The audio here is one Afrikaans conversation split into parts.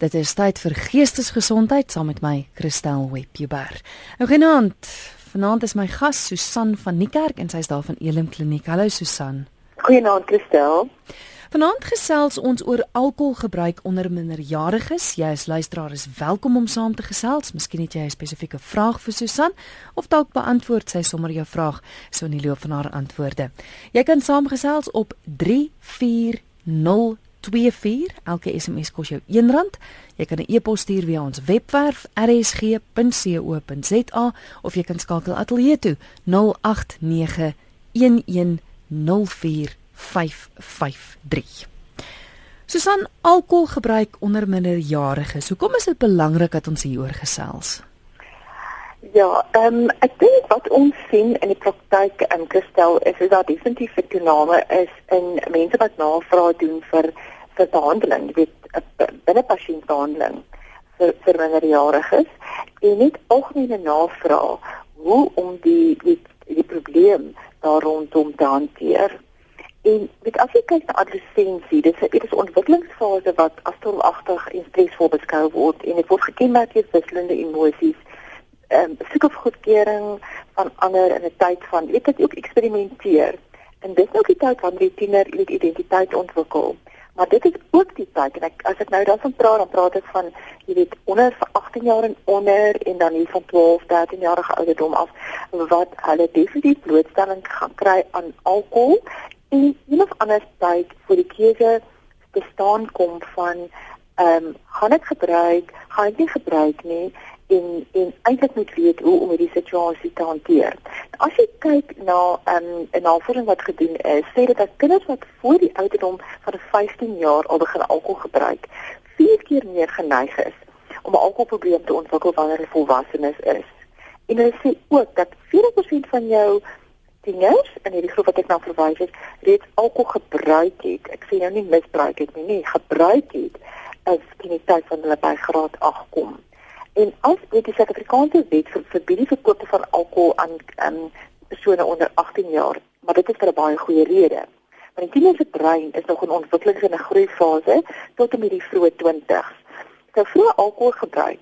Dit is tyd vir geestesgesondheid saam met my Christel Webber. Nou genaamd, vanaand is my gas Susan van Niekerk en sy is daar van Elim Kliniek. Hallo Susan. Goeienaand Christel. Vanaand gesels ons oor alkoholgebruik onder minderjariges. Jy as luisteraar is welkom om saam te gesels. Miskien het jy 'n spesifieke vraag vir Susan of dalk beantwoord sy sommer jou vraag so in die loop van haar antwoorde. Jy kan saamgesels op 340 24 elke SMS kos jou R1. Jy kan 'n e-pos stuur via ons webwerf rsg.co.za of jy kan skakel ateljee toe 0891104553 Susan alkoholgebruik onder minderjariges. Hoekom is dit belangrik dat ons hieroor gesels Ja, ehm um, ek dink wat ons sien in die praktyk in Kristel is is dat definitief vir toename is in mense wat navraag doen vir vir behandeling, jy weet binne pasiëntbehandeling vir vir minderjariges en nie algemene navraag hoe om die die, die probleem daar rondom te hanteer. En met as jy kyk na adolessensie, dis 'n dit is 'n ontwikkelingsfase wat afstomagtig en stresvol beskou word en dit word gekenmerk deur wisselende emosies ehm um, soek of goedkeuring van ander in 'n tyd van weet ek ook eksperimenteer. En dis ook die tyd wanneer die tiener weet identiteit ontwikkel. Maar dit is ook die tyd en ek as ek nou daarvan praat, dan praat ek van jy weet onder 18 jaar en onder en dan hier van 12, 13 jarige ouderdom af wat hulle definitief blootstelling gaan kry aan alkohol en een of ander tyd vir die keuse te staan kom van ehm um, gaan ek gebruik, gaan ek nie gebruik nie en en eintlik moet weet hoe om hierdie situasie te hanteer. As jy kyk na um, 'n um, navorsing wat gedoen is, sê dit dat kinders wat voor die ouderdom van 15 jaar al begin alkohol gebruik, vier keer meer geneig is om 'n alkoholprobleem te ontwikkel wanneer hulle volwassenes is. En hulle sê ook dat 40% van jou tieners in hierdie groep wat ek nou verwys het, reeds alkohol gebruik het. Ek sê nou nie misbruik het nie, nie gebruik het as teen die tyd van hulle by graad 8 kom. En as dit die Suid-Afrikaanse wet vir verbied die verkoop van alkohol aan aan persone onder 18 jaar, maar dit is vir 'n baie goeie rede. Want die tiener se brein is nog in ontwikkelings en groeifase tot en met die vroeë 20s. So vroeë alkohol gebruik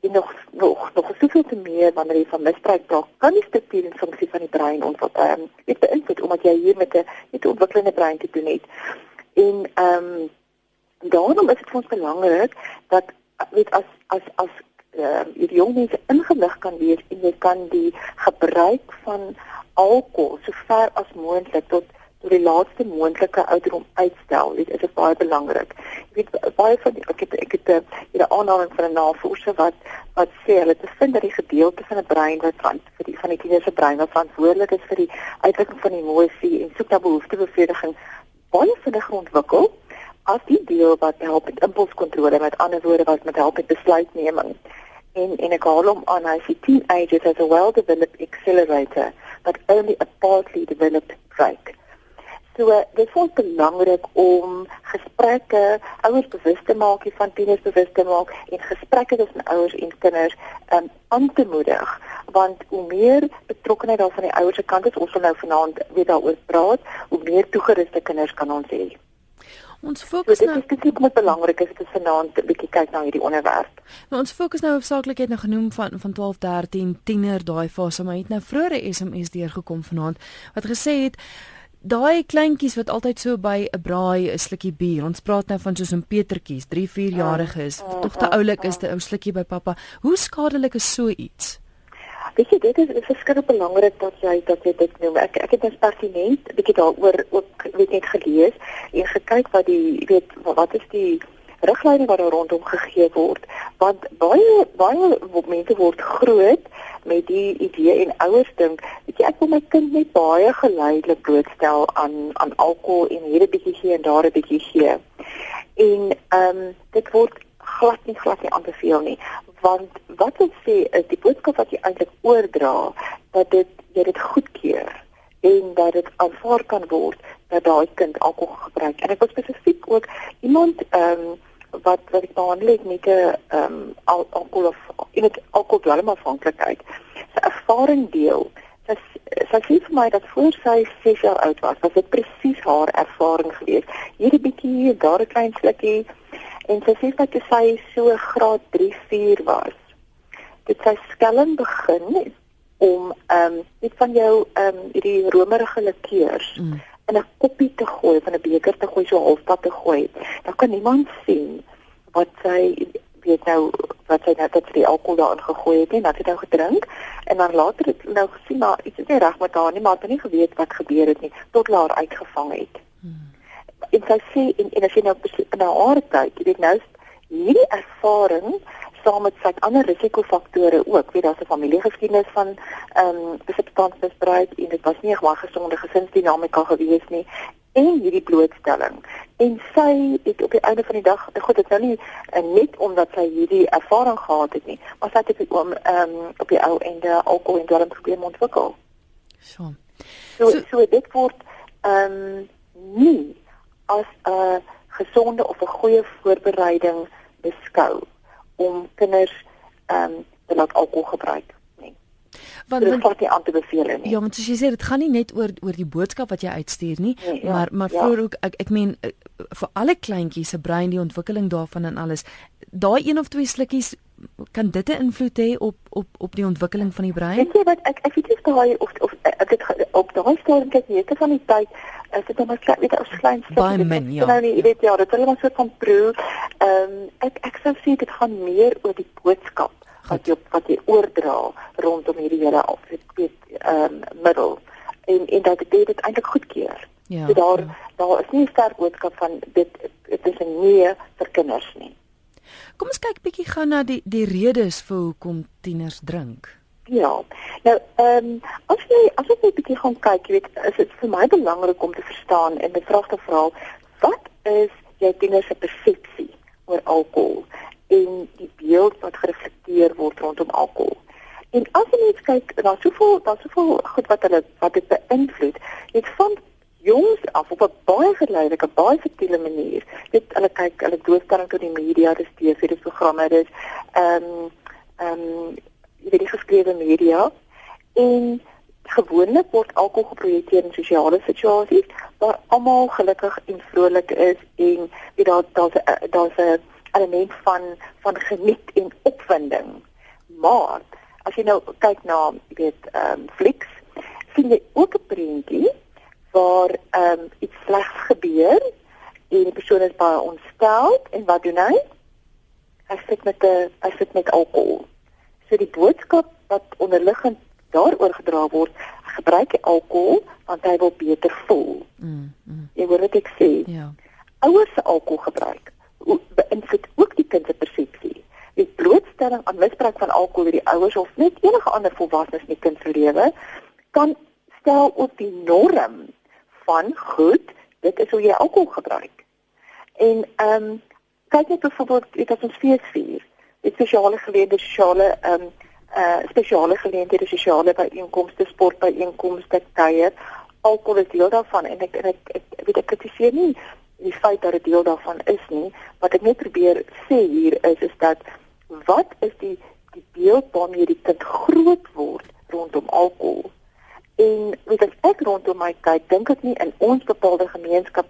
en nog nog nog soveel te meer wanneer jy van misbruik praat, kan die struktuur en funksie van die brein ontwikkel. Ehm um, dit beïnvloed omdat jy hier met 'n met 'n ontwikkelende brein te doen het. En ehm um, daarom is dit vir ons belangrik dat weet as as as uh, hierdie jong mense ingelig kan wees en jy kan die gebruik van alkohol so ver as moontlik tot tot die laaste moontlike ouderdom uitstel. Dit is baie belangrik. Jy weet baie van die, ek het ek het 'n uh, aanhaling van 'n navorser wat wat sê hulle het bevind dat die gedeelte van 'n brein wat van vir die van die kinders se brein wat verantwoordelik is vir die uitdrukking van emosie en soek na behoeftebevrediging baie vinnig ontwikkel as die deel wat help met impulskontrole met ander woorde wat met help met besluitneming en en ek haal hom aan hy sê teenagers as a well developed accelerator but only a partly developed brake. So uh, dit is belangrik om gesprekke ouers bewus te maak, van tieners bewus te maak en gesprekke tussen ouers en kinders um, aan te moedig want hoe meer betrokkenheid daar van die ouers se kant is, ons sal nou vanaand weer daaroor praat, hoe meer toegeruste kinders kan ons hê. Ons fokus nou Dit is net belangrik as dit vanaand 'n bietjie kyk na hierdie onderwerp. Nou ons fokus nou hoofsaaklik het nou genoem van van 12, 13, tiener daai fase, maar het nou vroeëre SMS deurgekom vanaand wat gesê het daai kleintjies wat altyd so by 'n braai 'n slukkie bier. Ons praat nou van soos 'n Petertjies, 3, 4 jarige is, tog te oulik is 'n ou slukkie by pappa. Hoe skadelik is so iets? Weet jy, dit is verskriklik belangrik dat jy dat jy dit noem. Ek ek het as pertinent 'n bietjie daaroor ook weet net gelees en gekyk wat die weet wat is die riglyne wat daar rondom gegee word. Want baie baie mense word groot met die idee en ouers dink weet jy ek wil my kind net baie geleidelik blootstel aan aan alkohol en hier 'n bietjie gee en daar 'n bietjie gee. En ehm um, dit word glad nie glad nie aanbeveel nie want wat ons sê is die boodskap wat jy eintlik oordra dat dit jy dit goedkeur en dat dit aanvaar kan word dat daai kind alkohol gebruik. En ek wil spesifiek ook iemand ehm um, wat wat ek behandel het met 'n ehm um, al, alkohol of in dit alkohol dwelm afhanklikheid sy ervaring deel sy sy sê vir my dat voor sy 6 jaar oud was was dit presies haar ervaring geweest. Hierdie bietjie daar 'n klein slukkie En sy sê dat sy so graad 3 4 was. Dit sy skelm begin om ehm um, net van jou ehm um, hierdie romerige likeurs mm. in 'n koppie te gooi, van 'n beker te gooi, so halfpad te gooi. Dan kan niemand sien wat sy weet nou wat sy net het die alkohol daarin gegooi het en dat sy nou gedrink en dan later het nou gesien maar iets is nie reg met haar nie, maar het nie geweet wat gebeur het nie tot haar uitgevang het. Hmm. En sy sê en, en as jy nou na haar kyk, jy weet nou hierdie ervaring saam met sy ander risikofaktore ook. Weet daar's 'n familiegeskiedenis van ehm um, substansmisbruik en dit was nie 'n baie gesonde gesinsdinamika gewees nie en hierdie blootstelling. En sy het op die einde van die dag, goed, dit nou nie uh, net omdat sy hierdie ervaring gehad het nie, maar sy het op die oom ehm um, op die ou ende alkohol en dwelmprobleme ontwikkel. So. So so, so dit word ehm um, nie as 'n gesonde of 'n goeie voorbereiding beskou om kinders ehm um, te laat alkohol gebruik. Want dit word nie aan te beveel nie. Ja, want soos jy sê, dit gaan nie net oor oor die boodskap wat jy uitstuur nie, nee, ja, maar maar ja. vir ook ek ek meen eh, vir alle kleintjies se brein die ontwikkeling daarvan en alles. Daai een of twee slukkies kan dit 'n invloed hê op op op die ontwikkeling van die brein? Weet jy wat ek ek weet nie of daai of of ek dit op daai stadium kyk het van die tyd is dit net maar weet as klein stukkie. Min, ja. Nou nie, jy weet ja, dit is net so van proe. Ehm um, ek ek sou sê dit gaan meer oor die boodskap wat jy wat jy oordra rondom hierdie hele weet ehm um, middel en en dat dit dit eintlik goedkeur. Ja. So daar ja. daar is nie 'n sterk boodskap van dit dit is 'n nee vir kinders nie. Kom ons kyk bietjie gou na die die redes vir hoekom tieners drink. Ja. Nou, ehm um, as jy as jy 'n bietjie gaan kyk, jy weet, is dit vir my belangrik om te verstaan en 'n vraag te vra, wat is jou tieners se persepsie oor alkohol en die beeld wat gereflekteer word rondom alkohol? En as jy net kyk, daar's soveel daar's soveel goed wat hulle wat dit beïnvloed. Dit van jongs af op 'n baie geleidelijke, baie subtiele manier. Dit hulle kyk, hulle doelstelling tot die media, dis TV, dis programme, dis ehm um, ehm um, weet die geskrewe media en gewoonlik word alkohol geprojekteer in sosiale situasies waar almal gelukkig en vrolik is en weet daar daar's daar's 'n element van van geniet en opwinding. Maar as jy nou kyk na weet ehm um, flieks, sien jy ook 'n prentjie waar ehm um, iets slegs gebeur en die persoon is baie ontstel en wat doen hy? Hy sit met 'n hy sit met alkohol. So die boodskap wat onderliggend daaroor gedra word, gebruik hy alkohol want hy wil beter voel. Mm. mm. Jy hoor wat ek sê? Ja. Ouers se alkoholgebruik beïnvloed ook die kind se persepsie. Die blootstelling aan misbruik van alkohol deur die ouers of net enige ander volwassenes in die kind se lewe kan stel op die norm van goed, dit is hoe jy alkohol gebruik. En ehm um, kyk net byvoorbeeld dit as ons fees vier. Dit spesiale geleenthede, sosiale ehm um, uh spesiale geleenthede, sosiale byeenkomste, sportbyeenkomste, kuier, alkohol is deel daarvan en ek en ek, ek weet ek kritiseer nie die feit dat dit deel daarvan is nie. Wat ek net probeer sê hier is is dat wat is die die beeld waarmee die kind groot word rondom alkohol? En weet as ek rondom my kyk, dink ek nie in ons bepaalde gemeenskap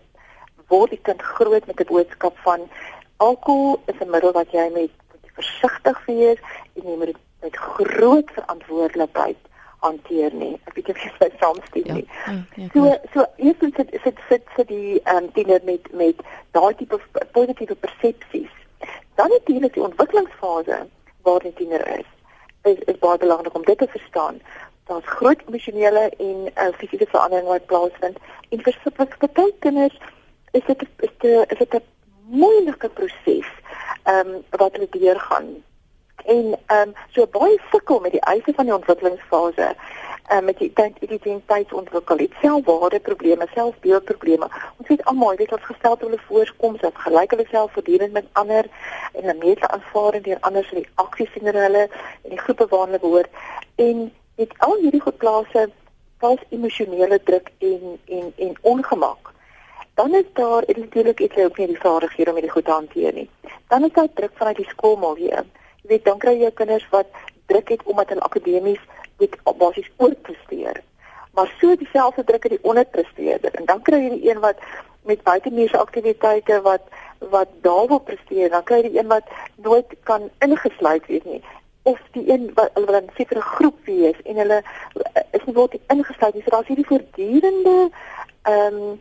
word die kind groot met 'n boodskap van alkohol is 'n middel wat jy met versigtig wees en jy moet dit met groot verantwoordelikheid hanteer nie. Ek weet jy is saamstem nie. Ja, ja, ja, so so eerstens sit sit sit sit die ehm um, tiener met met daai tipe positiewe persepsies. Dan het jy die ontwikkelingsfase waar die tiener is. Is is baie belangrik om dit te verstaan daar's groot emosionele en uh, fisiese veranderinge wat plaasvind en vir baie kinders is dit is dit is dit 'n moeilike proses ehm um, wat hulle deurgaan. En ehm um, so baie sukkel met die eise van die ontwikkelingsfase uh, met die identiteitsontwikkeling, dit selfwaarde probleme, selfbeeldprobleme. Ons weet almal, weet wat gestel hulle voorkoms, dat gelyk hulle self voortdurend met ander en hulle meeste aanvaarding deur ander se reaksies sien hulle en die groepe waarna hulle behoort. En het al hierdie geplase vals emosionele druk en en en ongemak. Dan is daar natuurlik iets ook nie die vaardighede om dit goed te hanteer nie. Dan is daar druk vanuit die skoolmilieu. Jy weet, dan kry jy kinders wat druk het omdat hulle akademies dit basies oorpresteer. maar so dieselfde druk in die onderpresteerder en dan kry jy die een wat met buitemuurse aktiwiteite wat wat daar wil presteer, dan kry jy die een wat nooit kan ingesluit wees nie of die een wat hulle wil 'n sekere groep wees en hulle is nie word ingesluit nie. So daar's hierdie voortdurende ehm um,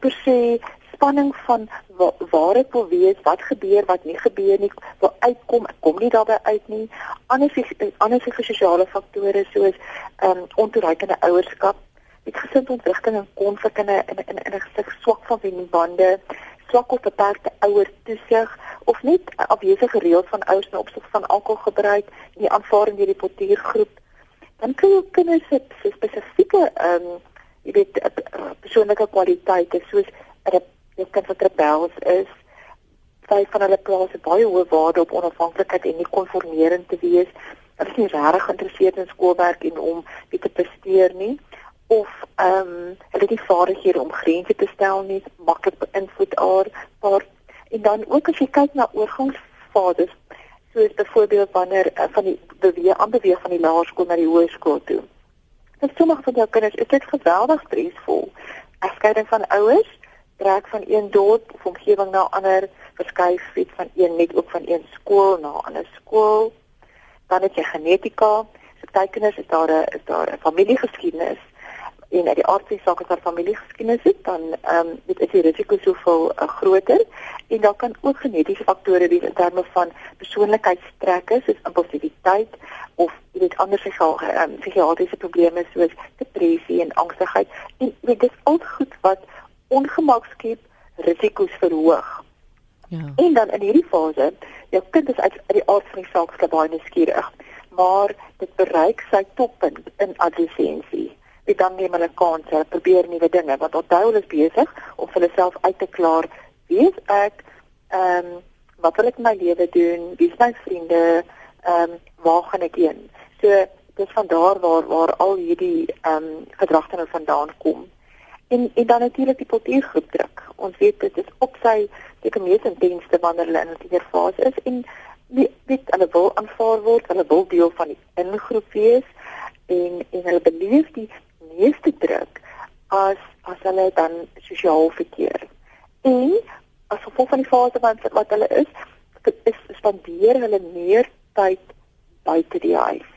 per se spanning van wa waar ek wil wees, wat gebeur, wat nie gebeur nie, waar uitkom, ek kom nie daarbey uit nie. Ander ander sosiale faktore soos ehm um, ontoereikende ouerskap, met gesinsontwrigting en konflik in 'n in 'n in 'n gesig swak van bande, swak of beperkte ouer toesig of net afwesige reëls van ouers in opsig van alkoholgebruik en die aanvaarding deur die portiergroep. Dan kan jy kinders se spesifieke ehm um, jy weet persoonlike kwaliteite soos jou kind wat rebels is, vyf van hulle plaas baie hoë waarde op onafhanklikheid en nie konformerend te wees. Hulle is nie regtig geïnteresseerd in skoolwerk en om wie te presteer nie of ehm um, hulle het nie vaardighede om grense te stel nie, maklik beïnvloed haar paar en dan ook as jy kyk na oorgangsfases soos byvoorbeeld wanneer uh, van die beweeg aanbeweeg van die laerskool na die hoërskool toe. Vir sommige van jou kinders is dit geweldig stresvol. Afskeiding van ouers, trek van een dorp of omgewing na ander, verskuif fiets van een net ook van een skool na 'n ander skool. Dan het jy genetika. So tekeners is daar 'n daar 'n familiegeskiedenis en uit die aard van sake van familiegeskiedenis het dan ehm um, dit is die risiko soveel uh, groter en daar kan ook genetiese faktore wees in terme van persoonlikheidstrekke soos impulsiwiteit of jy weet ander psigiatriese um, psigiatriese probleme soos depressie en angstigheid en weet dit is al goed wat ongemak skep, risiko's verhoog. Ja. En dan in hierdie fase, jou kind is uit, uit die aard van die saak baie nuuskierig, maar dit bereik sy toppunt in adolessensie. Dit dan neem hulle kans, hulle probeer nuwe dinge, want onthou hulle is besig om vir hulle self uit te klaar wie is ek, ehm um, wat wil ek my lewe doen, wie is my vriende, ehm um, waar gaan ek heen? So dis van daar waar waar al hierdie ehm um, gedragte vandaan kom en en dan natuurlik die portiergroep druk. Ons weet dit is op sy seker mees intense wanneer hulle in 'n tienerfase is en wie weet hulle wil aanvaar word, hulle wil deel van die ingroep wees en en hulle beleef die meeste druk as as hulle dan sosiaal verkeer. En as gevolg van die fase wat wat hulle is, is spandeer hulle meer tyd buite die huis.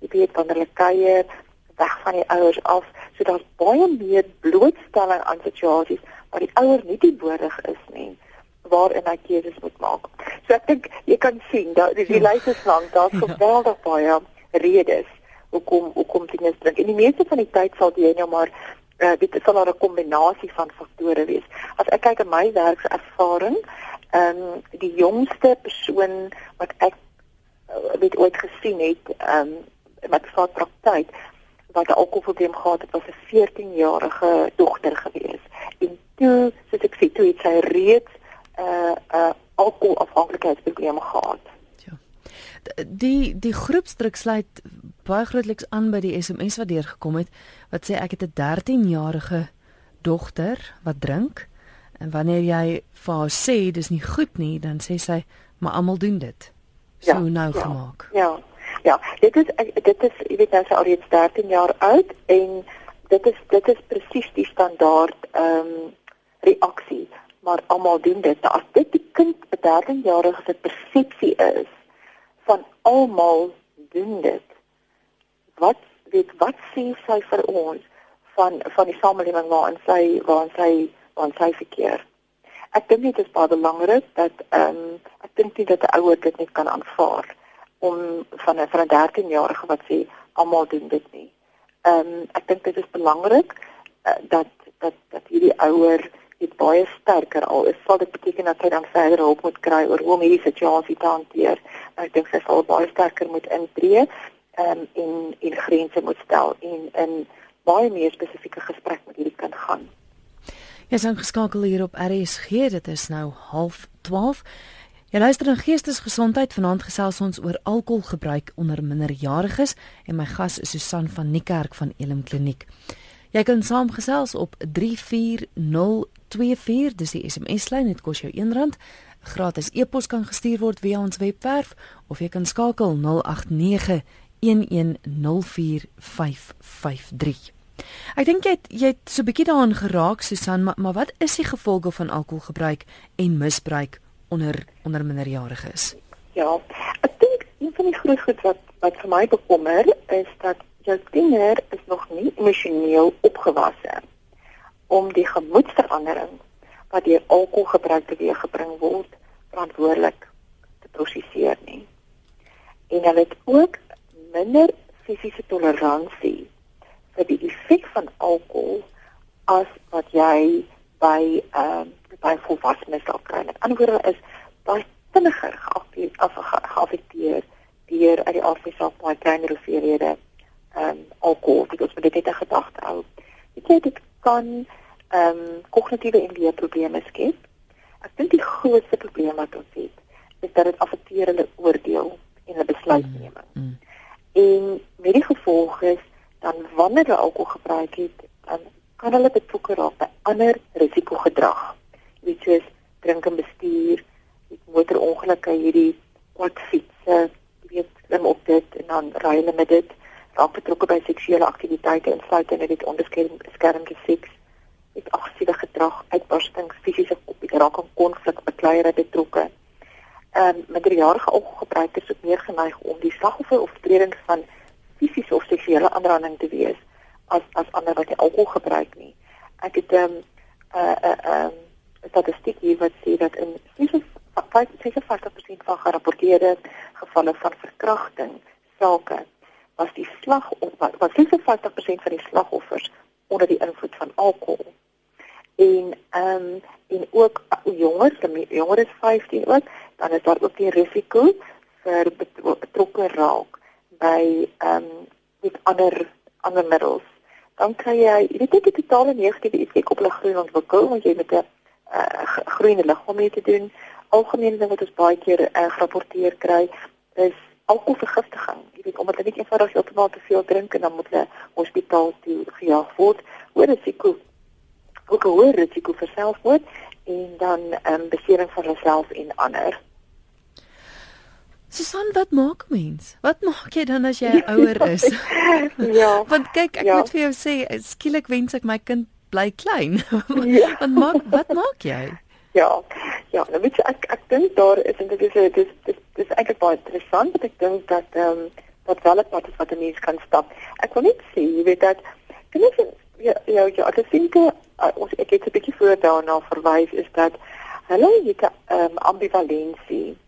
Jy weet wanneer hulle kuier weg van die ouers af So daar's baie meer blootstelling aan situasies waar die ouer nie die boordig is nie waarin hy keuses moet maak. So ek dink jy kan sien dat die, die ja. lys is lank, daar's ja. geweldig baie redes hoekom hoekom dinge drink. En die meeste van die tyd sal jy nou maar uh, dit sal 'n kombinasie van faktore wees. As ek kyk in my werkservaring, ehm um, die jongste persoon wat ek uh, weet ooit gesien het, ehm um, met vaart praktyk wat 'n alkoholprobleem gehad het, was 'n 14-jarige dogter gewees. En toe, soos ek sê, toe het sy reeds 'n uh, 'n uh, alkoholafhanklikheidsprobleem gehad. Ja. Die die groepsdruk sluit baie grootliks aan by die SMS wat deurgekom het wat sê ek het 'n 13-jarige dogter wat drink en wanneer jy vir haar sê dis nie goed nie, dan sê sy maar almal doen dit. So ja, nou ja, gemaak. Ja. Ja, dit is dit is jy weet nou sy al reeds 13 jaar oud en dit is dit is presies die standaard ehm um, reaksie, maar almal doen dit. Nou, as dit die kind 'n 13-jarige se persepsie is van almal doen dit. Wat weet wat sê sy vir ons van van die samelewing waarin sy waarin sy waarin sy verkeer? Ek dink dit is baie belangrik dat ehm um, ek dink nie dat 'n ouer dit net kan aanvaar om van 'n van 'n 13-jarige wat sê almal doen dit nie. Ehm um, ek dink dit is belangrik uh, dat dat dat hierdie ouer dit baie sterker al is sal dit beteken dat hy dan verder hulp moet kry oor hoe om hierdie situasie te hanteer. Maar ek dink sy sal baie sterker moet intree um, en en grense moet stel en in baie meer spesifieke gesprek met hierdie kind gaan. Ja, ons geskakel hier op RSG. Dit is nou 12:30. Jy luister na Geestesgesondheid vanaand gesels ons oor alkoholgebruik onder minderjariges en my gas is Susan van Niekerk van Elim Kliniek. Jy kan saamgesels op 34024 dis die SMS lyn dit kos jou R1. Gratis e-pos kan gestuur word via ons webwerf of jy kan skakel 089 1104553. Ek dink jy het, jy het so 'n bietjie daaraan geraak Susan, maar maar wat is die gevolge van alkoholgebruik en misbruik onder onder minderjariges? Ja, ek dink een van die groot goed wat wat vir my bekommer is dat jou tiener is nog nie emosioneel opgewasse om die gemoedsverandering wat deur alkoholgebruik teweeggebring word verantwoordelik te prosesseer nie. En hulle het ook minder fisiese toleransie vir die effek van alkohol as wat jy by ehm uh, by volwassenes sal kry. Met ander woorde is baie vinniger geaffekteer deur uit die afsig baie kleiner hoeveelhede ehm um, alkohol. Dit is dit 'n gedagte hou. Dit sê dit kan ehm um, kognitiewe en leerprobleme skep. Ek dink die grootste probleem wat ons het is dat dit affekteer hulle oordeel en hulle besluitneming. Mm, mm. En met die gevolg is dan wanneer hulle alkohol gebruik het, dan kan hulle betrokke raak by ander risikogedrag. Jy weet soos drink en bestuur, motorongelukke hierdie kwadfietsse, jy weet klim op dit en dan ry hulle met dit, raak betrokke by seksuele aktiwiteite insluitend in dit onderskermde seks, met aggressiewe gedrag, uitbarstings, fisiese raak aan konflik, bekleierery betrokke. Ehm um, minderjarige alkoholgebruikers is meer geneig om die slagoffer of tredings van fisiese of seksuele aanranding te wees as as ander wat alkohol gebruik nie. Ek het 'n um, 'n uh, 'n uh, um, statistiek hier wat sê dat in 56% van gerapporteerde gevalle van verkrachting sake was die slag wat was 56% van die slagoffers onder die invloed van alkohol. En ehm um, en ook jonger, jonger as 15 ook, dan is daar ook die risiko vir betrokke raak by ehm um, met ander ander middels. Dan kry jy jy weet dit totale negatiewe effek op hulle groei ontwikkel want jy met 'n uh, groeiende liggaam mee te doen. Algemene ding wat ons baie keer uh, gerapporteer kry is alkoholvergiftiging. Jy weet omdat hulle net eenvoudig heeltemal te veel drink en dan moet hulle hospitaal toe gejaag word. Hoor risiko ook 'n hoër risiko vir selfmoord en dan ehm um, besering van hulself en ander. Susan, wat maak mens? Wat maak jy dan as jy ouer is? ja. Want kyk, ek ja. moet vir jou sê, skielik wens ek my kind bly klein. ja. Want maak wat maak jy? Ja. Ja, nou weet jy ek ek dink daar is en dit is dit is dit is eintlik baie interessant dat ek dink dat ehm um, wat wel 'n pad is wat 'n mens kan stap. Ek wil net sê, jy weet dat ek ja ja, ja ek dink uh, ons ek het 'n bietjie voor daarna verwys is dat hulle het 'n um, ambivalensie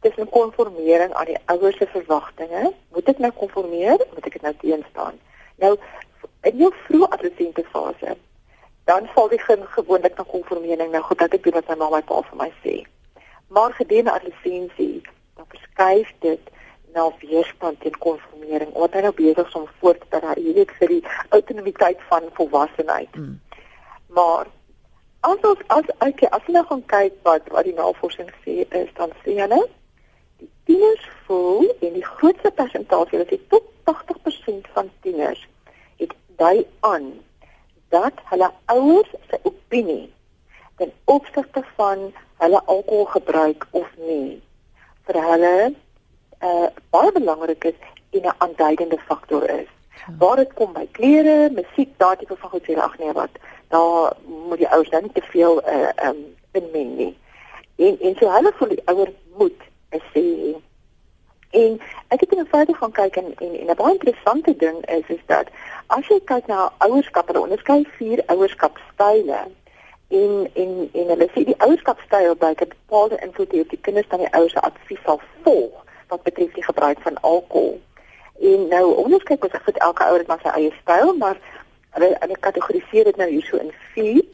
tussen konformering aan die ouers se verwagtinge. Moet ek nou konformeer of moet ek dit nou teenstaan? Nou in jou vroeë adolessente fase, dan val die kind gewoonlik na konformering. Nou goed, ek doen wat my ma my pa vir my sê. Maar gedurende adolessensie, dan verskuif dit na weerstand teen konformering. Omdat hy nou besig is om voort te ry, jy weet vir die autonomiteit van volwassenheid. Mm. Maar as ons as ek as jy nou gaan kyk wat wat die navorsing sê is dan sê hulle die tieners voel en die grootste persentasie dat dit tot 80% van tieners het dui aan dat hulle ouers se opinie ten opsigte van hulle alkoholgebruik of nie vir hulle uh, baie belangrik is en 'n aanduidende faktor is. Ja. Waar dit kom by klere, musiek, daardie tipe van goed sê ag nee wat, daar moet die ouers dan nie te veel uh um inmeng nie. En en so hulle voel die ouers moet sê En ek het in 'n foto gaan kyk en en, en 'n baie interessante ding is is dat as jy kyk na ouerskap, hulle onderskei vier ouerskapstyle. En en en hulle sê die ouerskapstyl by 'n bepaalde invloed op die kinders dan die ouers se advies sal volg wat betref die gebruik van alkohol. En nou onderskei ons ek vir elke ouer het maar sy eie styl, maar hulle hulle kategoriseer dit nou hierso in vier.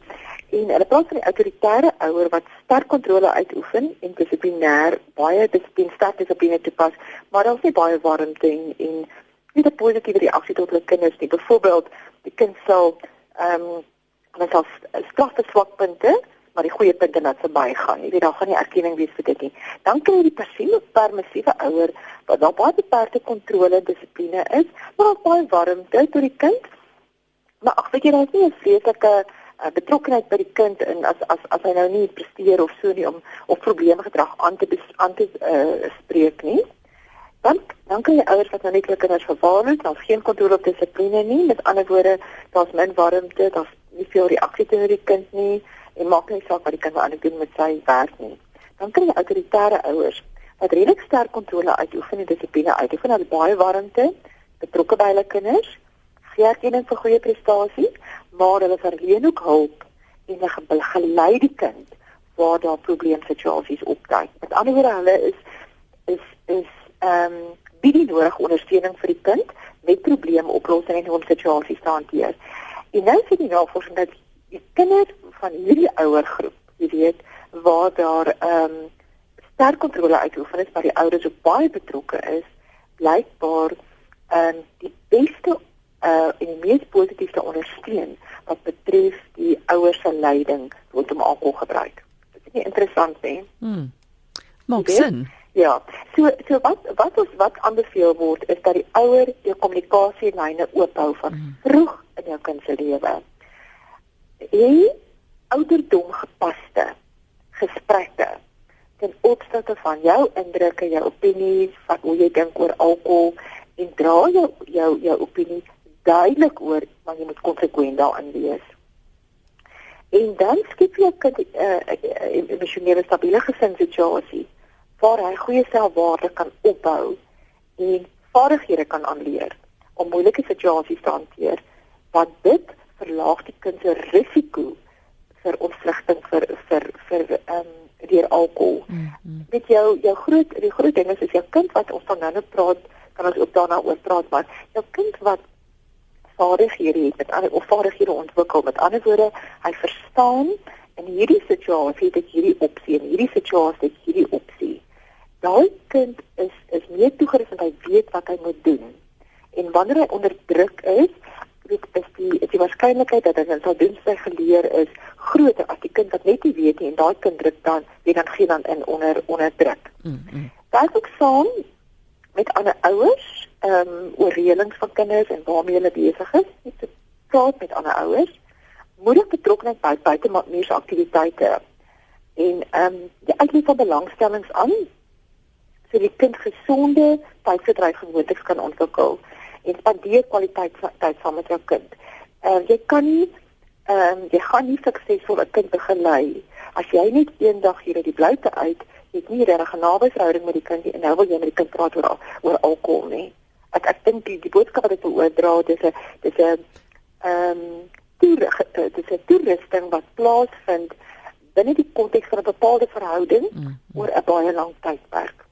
En hulle praat van die autoritaire ouer wat sterk kontrole uitoefen en dissiplinêr baie dissipline sterk dissipline toepas, maar daar's nie baie warmte en en nie 'n positiewe reaksie tot hulle kinders nie. Byvoorbeeld, die kind sal ehm um, hulle sal straf vir swakpunte, maar die goeie punte laat verbygaan. Jy weet daar gaan nie erkenning wees vir dit nie. Dan kry jy die passieve permissiewe ouer wat daar baie beperkte kontrole dissipline is, maar baie warmte tot die kind. Maar ag weet jy, daar is nie 'n vreeslike uh, betrokkenheid by die kind in as as as hy nou nie presteer of so nie om of probleme gedrag aan te aan te uh, spreek nie. Dan Dan kan jy ouers wat nou net hulle kinders verwaarloos, daar's geen kontrole op dissipline nie. Met ander woorde, daar's min warmte, daar's nie veel reaksie teenoor die kind nie en maak nie saak wat die kind aan doen met sy werk nie. Dan kry jy autoritaire ouers wat redelik sterk kontrole uitoefen en dissipline uitoefen. Hulle baie warmte, betrokke by hulle kinders, gee erkenning vir goeie prestasies, maar hulle verleen ook hulp en hulle gelei die kind waar daar probleemsituasies opduik. Met ander woorde, hulle is is is ehm um, bied die nodige ondersteuning vir die kind met probleemoplossing en hoe om situasies te hanteer. En nou sien jy navorsing dat die kinders van hierdie ouer groep, jy weet, waar daar ehm um, sterk kontrole uitoefen is, maar die ouers ook baie betrokke is, blykbaar ehm um, die beste uh en die mees positiefste ondersteun wat betref die ouers se leiding rondom alkoholgebruik. Dit is nie interessant nie. Hmm. Maak sin. Ja. So so wat wat ons wat aanbeveel word is dat die ouer jou kommunikasielyne oop hou van mm. vroeg in jou kind se lewe. En ouderdom gepaste gesprekke ten opsigte van jou indrukke, jou opinies, wat hoe jy dink oor alkohol en dra jou jou jou opinie duidelik oor, maar jy moet konsekwent daarin wees. En dan skep jy 'n uh, emosionele stabiele gesinssituasie waar hy goeie selfwaarde kan opbou en vaardighede kan aanleer om moeilike situasies te hanteer wat dit verlaag die kind se risiko vir ontwrigting vir vir vir ehm um, deur alkohol. Mm -hmm. Dit jou jou groot die groot ding is is jou kind wat ons van nou praat kan ons ook daarna oor praat maar jou kind wat vaardighede het met ander of vaardighede ontwikkel met ander woorde hy verstaan in hierdie situasie dat hierdie opsie en hierdie situasie dat hierdie opsie daai kind is is meer toegerus en hy weet wat hy moet doen. En wanneer hy onder druk is, weet is die is die waarskynlikheid dat hy sal doen sy geleer is groter as die kind wat net nie weet nie en daai kind druk dan wie dan gee dan in onder onder druk. Mm. Daar is ook saam met ander ouers ehm um, oor reëlings van kinders en waarmee hulle besig is. Te praat met ander ouers. Moedig betrokkeheid by buitemuurse aktiwiteite en ehm um, die uitlei van belangstellings aan so die kind gesonde tydverdryfgewoontes kan ontwikkel en spandeer kwaliteit tyd saam met jou kind. Ehm uh, jy kan nie ehm um, jy gaan nie suksesvol 'n kind begelei as jy net eendag hier uit die bloute uit het nie regtig 'n nabyverhouding met die kind nie en nou wil jy met die kind praat oor oor alkohol nie. Ek ek dink die, die boodskap wat ek wil oordra dis 'n dis 'n ehm dis 'n toerusting wat plaasvind binne die konteks van 'n bepaalde verhouding mm, mm. oor 'n baie lang tydperk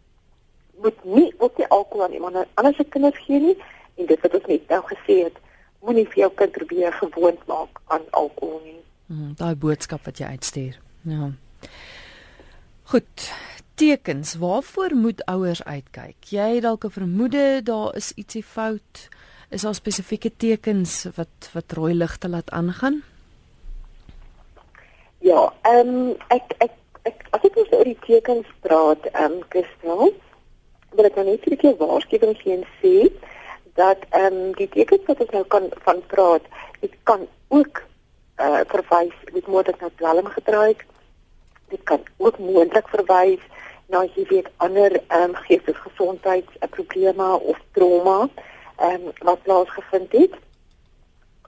moet nie ook die alkohol aan iemand anders se kinders gee nie en dit wat ons net nou gesê het moenie vir jou kind probeer gewoond maak aan alkohol nie. Mm, daai boodskap wat jy uitstuur. Ja. Goed. Tekens, waarvoor moet ouers uitkyk? Jy het dalk 'n vermoede daar is ietsie fout. Is daar spesifieke tekens wat wat rooi ligte laat aangaan? Ja, ehm um, ek ek ek as ek oor die tekens praat, ehm um, Christel, wil ek nou net 'n keer waarskuwing gee en sê dat ehm um, die tekens wat ons nou kan van praat, dit kan ook uh, verwys met moontlik na dwelmgebruik. Dit kan ook moontlik verwys na jy weet ander ehm um, geestesgesondheidsprobleme of trauma ehm um, wat plaasgevind het.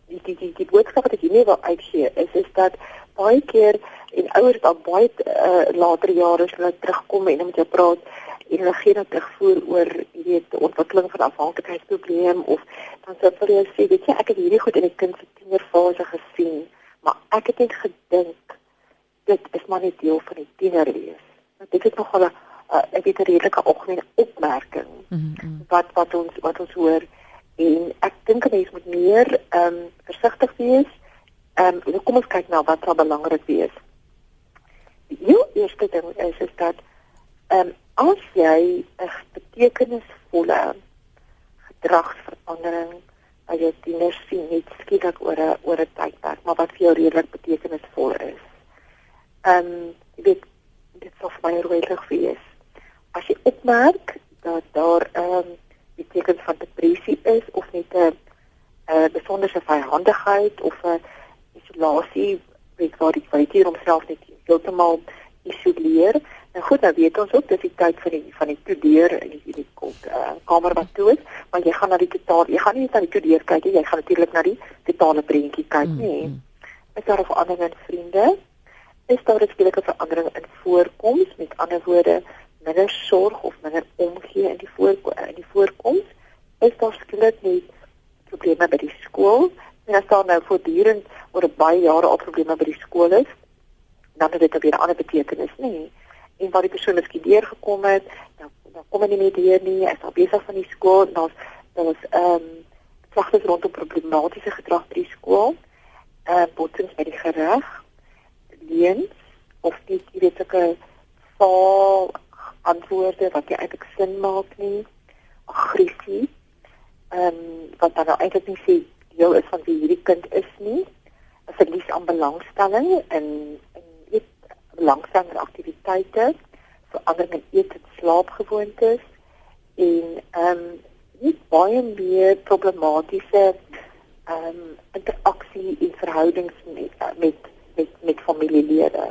Die die die, die boodskap wat ek hier wil uitgee is is dat baie keer en ouers dan baie uh, later jare as hulle terugkom en met jou praat en hulle gee dan terugvoer oor jy weet ontwikkeling van afhanklikheidsprobleem of dan sê hulle sê weet jy ek het hierdie goed in die kind se tienerfase gesien maar ek het net gedink dit is maar net deel van die tiener wees want dit is nogal 'n uh, ek weet 'n redelike algemene opmerking mm -hmm. wat wat ons wat ons hoor en ek dink 'n mens moet meer ehm um, versigtig wees ehm um, kom ons kyk nou wat sal belangrik wees die heel eerste ding is is dat ehm um, as jy 'n betekenisvolle gedragsverandering by jou tieners sien net skielik oor 'n oor 'n tydperk, maar wat vir jou redelik betekenisvol is. Ehm um, dit dit sou vir my regtig wees. As jy opmerk dat daar ehm um, betekens van depressie is of net 'n 'n besondere vyhandigheid of 'n isolasie, weet waar die kwaliteit homself net heeltemal isoleer, Nou goed, nou weet ons ook dis die tyd van die van die studeer in die die uh, kamer wat toe is, maar jy gaan na die totaal, jy gaan nie net na die studeer kyk nie, jy gaan natuurlik na die totale prentjie kyk nie. Mm. Is daar of ander met vriende? Is daar 'n skielike verandering in voorkoms? Met ander woorde, minder sorg of minder omgee in die voor in die voorkoms? Is daar skielik net probleme by die skool? En as daar nou voortdurend oor baie jare al probleme by die skool is, dan het dit weer 'n ander betekenis, nê? Nee en waar die persoon miskien deur gekom het, dan dan kom hy nie meer deur nie, is al besig van die skool, dan daar's ehm um, klagtes rondom problematiese gedrag by die skool, eh uh, botsings by die gereg, leens of nie jy weet sulke faal antwoorde wat jy eintlik sin maak nie, aggressie, ehm um, wat dan nou eintlik nie sê deel is van wie hierdie kind is nie, 'n verlies aan belangstelling belangstelling in aktiwiteite, verandering in eet en slaapgewoontes en ehm um, nie baie meer problematiese ehm um, interaksie en verhoudings met met met, met familielede.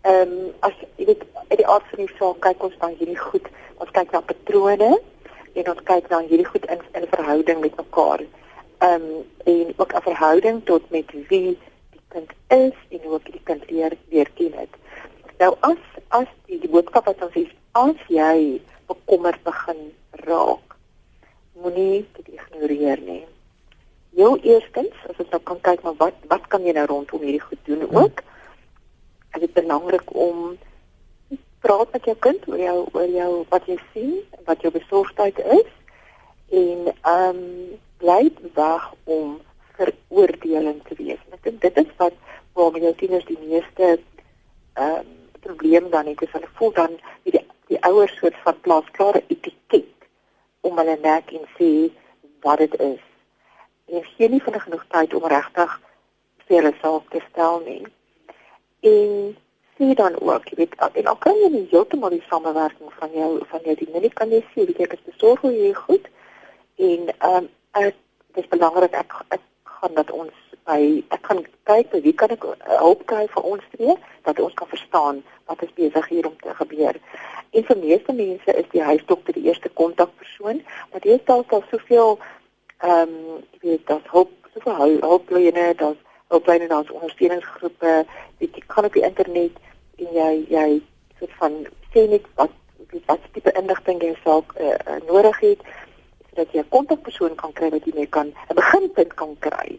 Ehm um, as jy weet uit die aard van die saak kyk ons dan hierdie goed, ons kyk na patrone en ons kyk na hierdie goed in in verhouding met mekaar. Ehm um, en ook 'n verhouding tot met wie kind is en hoe die kind leer leer ken het. Nou as as die, die boodskap wat ons sê as jy bekommerd begin raak, moenie dit ignoreer nie. Jou eerstens, as ons nou kan kyk maar wat wat kan jy nou rondom hierdie goed doen ook? Dit is belangrik om praat met jou kind oor jou oor jou wat jy sien, wat jou besorgdheid is en ehm um, bly weg om veroordelend te wees. Ek dink dit is wat waarmee jou tieners die meeste ehm um, probleem dan het is hulle voel dan wie die die ouers soort van plaas klare etiket om hulle nek en sê wat dit is. En gee nie vinnig genoeg tyd om regtig vir hulle self te stel nie. En sê dan ook, jy weet, en al kan jy nie heeltemal die samewerking van jou van jou die nie kan jy sê, weet ek is besorg hoe jy goed en ehm um, dit is belangrik ek, ek gaan dat ons by ek kan kyk by wie kan ek hulp kry vir ons twee dat ons kan verstaan wat is besig hier om te gebeur. En vir meeste mense is die huisdokter die eerste kontakpersoon, maar dit is dalk al soveel ehm um, jy weet dat hulp soveel hulplyne dat hulplyne daar's ondersteuningsgroepe, weet jy kan op die internet en jy jy soort van sê net wat wat tipe inligting jy self uh, uh, nodig het dat jy 'n kontakpersoon kan kry wat jy mee kan 'n beginpunt kan kry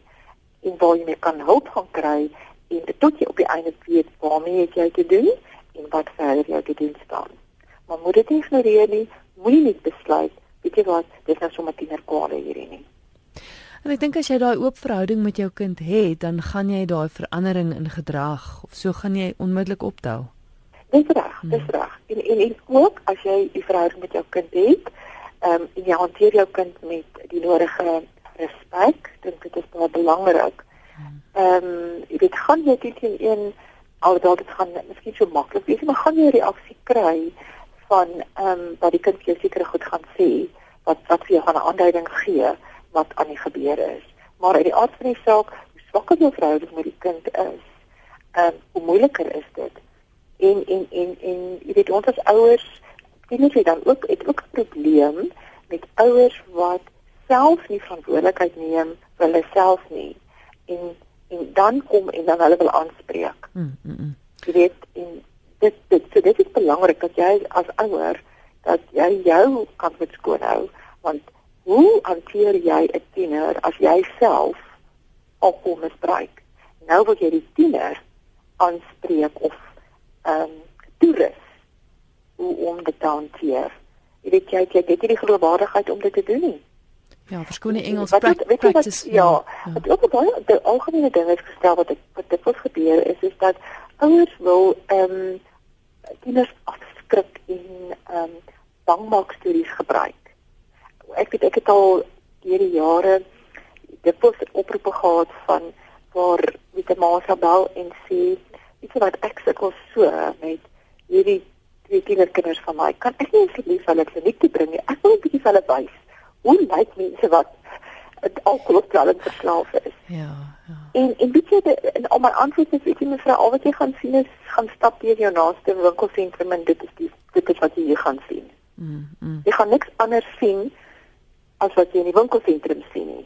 en waar jy mee kan hulp gaan kry en tot jy op die einde weet waarmee jy te doen en wat verder jy te doen staan. Maar moet dit nie ignoreer nie, moenie net besluit, weet jy wat, dis nou sommer tiener kwale hierdie nie. En ek dink as jy daai oop verhouding met jou kind het, dan gaan jy daai verandering in gedrag of so gaan jy onmiddellik optel. Dis reg, dis hmm. reg. En, en en ook as jy die verhouding met jou kind het, ehm um, jy hanteer jou kind met die nodige respek. Dink dit is baie belangrik. Ehm um, jy weet gaan jy dit in een alhoewel dit gaan miskien so maklik wees, maar gaan jy 'n reaksie kry van ehm um, wat die kind jou seker goed gaan sê wat wat vir jou gaan 'n aanduiding gee wat aan die gebeur is. Maar uit die aard van die saak, hoe swakker jou verhouding met die kind is, ehm um, hoe moeiliker is dit. En en en en jy weet ons as ouers kinders het dan ook het ook 'n probleem met ouers wat self nie verantwoordelikheid neem vir hulle self nie en en dan kom en dan hulle wil aanspreek. Mm, mm, mm. Jy weet en dit dit so dit is belangrik dat jy as ouer dat jy jou kan met skoon hou want hoe hanteer jy 'n tiener as jy self alkohol misbruik? Nou wil jy die tiener aanspreek of ehm um, toerus hoe om dit te hanteer. Jy weet jy jy het nie die geloofwaardigheid om dit te doen nie. Ja, verskoning Engels practice. Ja, dit ja. ook baie die algemene ding is gestel wat ek wat dit wat gebeur is is dat ouers wil ehm um, kinders afskrik en ehm um, bangmaak stories gebruik. Ek weet ek het al hierdie jare dit was oproepe gehad van waar met 'n ma sou bel en sê iets wat ek sukkel so met hierdie twee tienerkinders van my. Kan ek nie asseblief hulle kliniek toe bring nie? Ek wil 'n bietjie vir hulle wys hoe lyk mense wat alkohol verslaaf is. Ja, ja. En en weet jy en al my antwoord is jy mevrou al wat jy gaan sien is gaan stap deur jou naaste winkelsentrum en dit is die dit is wat jy hier gaan sien. Mm, mm. Jy gaan niks anders sien as wat jy in die winkelsentrum sien nie.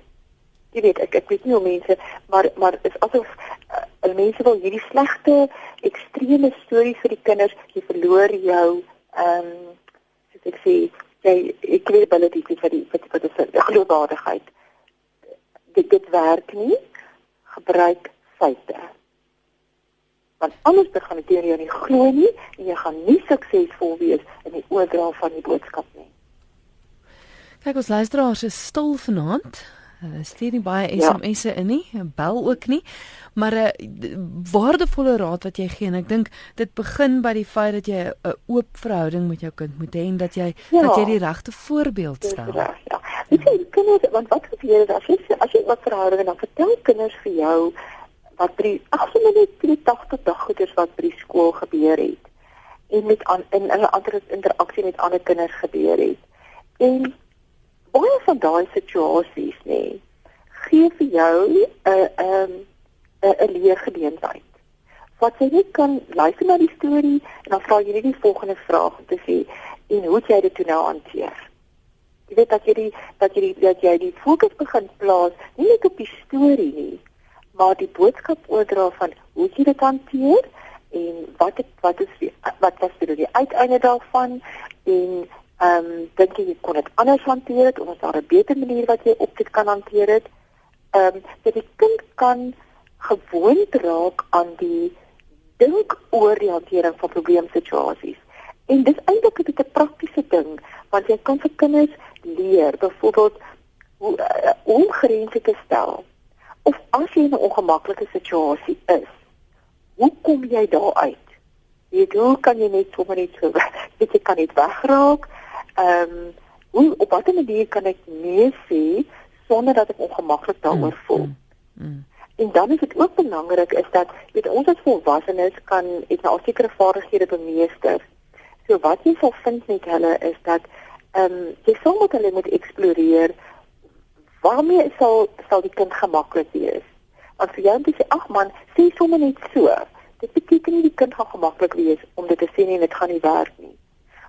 Jy weet ek ek weet nie hoe mense maar maar is asof uh, mense wil hierdie slegte ekstreme stories vir die kinders jy verloor jou ehm um, soos ek sê jy ek weet baie dit vir die vir die vir die geloofwaardigheid. Dit dit werk nie. Gebruik feite. Want anders begin dit jou nie glo nie en jy gaan nie suksesvol wees in die oordra van die boodskap nie kyk ons luisteraars is stil vanaand Hulle stuur nie baie SMS'e ja. in nie, bel ook nie. Maar 'n uh, waardevolle raad wat jy gee en ek dink dit begin by die feit dat jy 'n oop verhouding met jou kind moet hê en dat jy ja. dat jy die regte voorbeeld stel. Ja, ja. Weet jy, kinders, want wat gebeur as jy as jy wat verhouding dan vertel kinders vir jou wat by die dag tot dag goeders wat by die skool gebeur het en met aan in 'n ander interaksie met ander kinders gebeur het. En baie van daai situasies nê gee vir jou 'n uh, 'n um, 'n leergeleentheid. Wat jy net kan luister na die storie en dan vra jy net die volgende vraag om te sê en hoe jy dit toe nou hanteer. Jy weet dat jy die dat jy die dat jy die fokus begin plaas nie net op die storie nie, maar die boodskap oordra van hoe jy dit hanteer en wat het, wat is wat was die uiteinde daarvan en Ehm um, dink jy kon dit anders hanteer het of is daar 'n beter manier wat jy op dit kan hanteer het? Ehm um, dat die kind kan gewoond raak aan die dink oor die hantering van probleemsituasies. En dis eintlik 'n praktiese ding want jy kan vir kinders leer byvoorbeeld hoe uh, om grense te stel. Of as jy in 'n ongemaklike situasie is, hoe kom jy daar uit? Jy hoe kan jy net sommer net so weet jy kan net wegraak ehm um, hoe op watter manier kan ek nee sê sonder dat ek ongemaklik daaroor mm, voel? Mm, mm. En dan is dit ook belangrik is dat weet ons as volwassenes kan het nou sekere vaardighede bemeester. So wat jy sal vind met hulle is dat ehm um, jy sal moet hulle moet eksploreer waarmee sal sal die kind gemaklik wees. Want vir jou dis ag man, sê sommer net so. Dit beteken nie die kind gaan gemaklik wees om dit te sê nie en dit gaan nie werk nie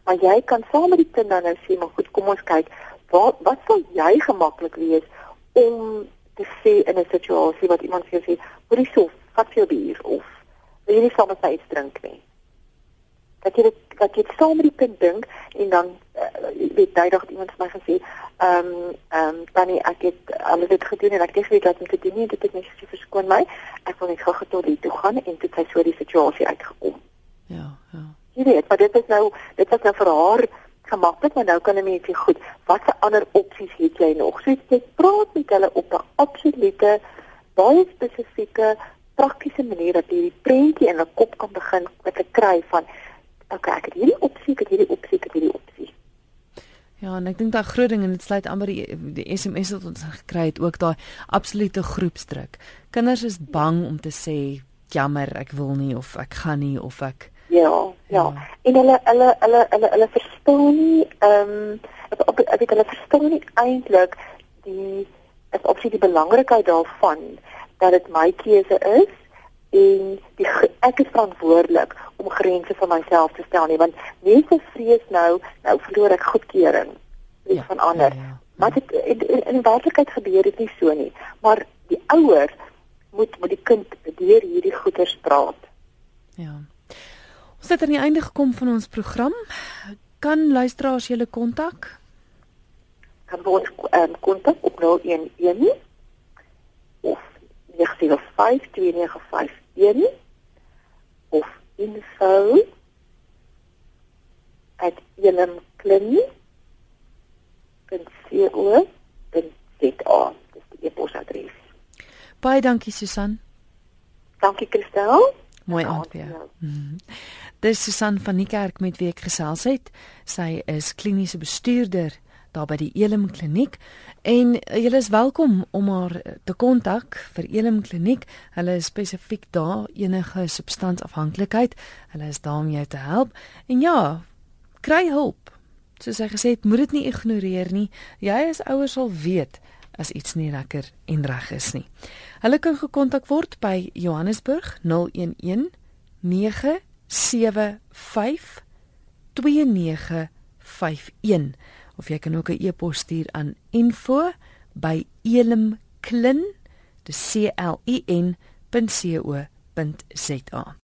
maar jy kan saam met die kind dan nou sê maar goed kom ons kyk wat wat sal jy gemaklik wees om te sê in 'n situasie wat iemand vir jou sê hoorie so vat vir jou bier of wil jy nie saam met my iets drink nie? Dat jy dit dat jy saam met die kind dink en dan uh, weet jy dalk iemand vir my gesê ehm um, ehm um, tannie ek het alles dit gedoen en ek het gesê dat ek dit nie dit het net gesê verskoon my. Ek wil net gou getot hier toe gaan en dit het so die situasie uitgekom. Ja ja jy weet, maar dit is nou dit was nou vir haar gemaklik, maar nou kan 'n mens sê, goed, watse ander opsies het jy nog? So jy praat met hulle op 'n absolute baie spesifieke praktiese manier dat jy die prentjie in 'n kop kan begin met 'n kry van okay, ek het hierdie opsie, ek het hierdie opsie, ek het hierdie opsie. Ja, en ek dink daai groot ding en dit sluit amper die, die SMS wat ons gekry het ook daai absolute groepsdruk. Kinders is bang om te sê jammer, ek wil nie of ek gaan nie of ek Ja, ja. ja. En hulle hulle hulle hulle hulle verstaan nie ehm um, op ek weet hulle verstaan nie eintlik die is op sy die belangrikheid daarvan dat dit my keuse is en die ek is verantwoordelik om grense vir myself te stel nie want mense vrees nou nou verloor ek goedkeuring ja, van ander. Ja, ja. Maar dit in, in, in werklikheid gebeur dit nie so nie. Maar die ouer moet met die kind deur hierdie goeters praat. Ja. Ons het aan die einde gekom van ons program. Kan luisteraars julle kontak? Kan ons um, kontak op 011 of 9052951 of info at jelemkliniek.co.za. Dit is die e-posadres. Baie dankie Susan. Dankie Christel. Mooi aand jou. Mhm. Dis Susan van die kerk met wie ek gesels het. Sy is kliniese bestuurder daar by die Elim Kliniek en jy is welkom om haar te kontak vir Elim Kliniek. Hulle is spesifiek daar enige substansafhanklikheid. Hulle is daar om jou te help. En ja, kry hulp. Soos hy gesê het, moet dit nie ignoreer nie. Jy as ouers sal weet as iets nie lekker en reg is nie. Hulle kan gekontak word by Johannesburg 011 975 2951 of jy kan ook 'n e-pos stuur aan info@elimklin.co.za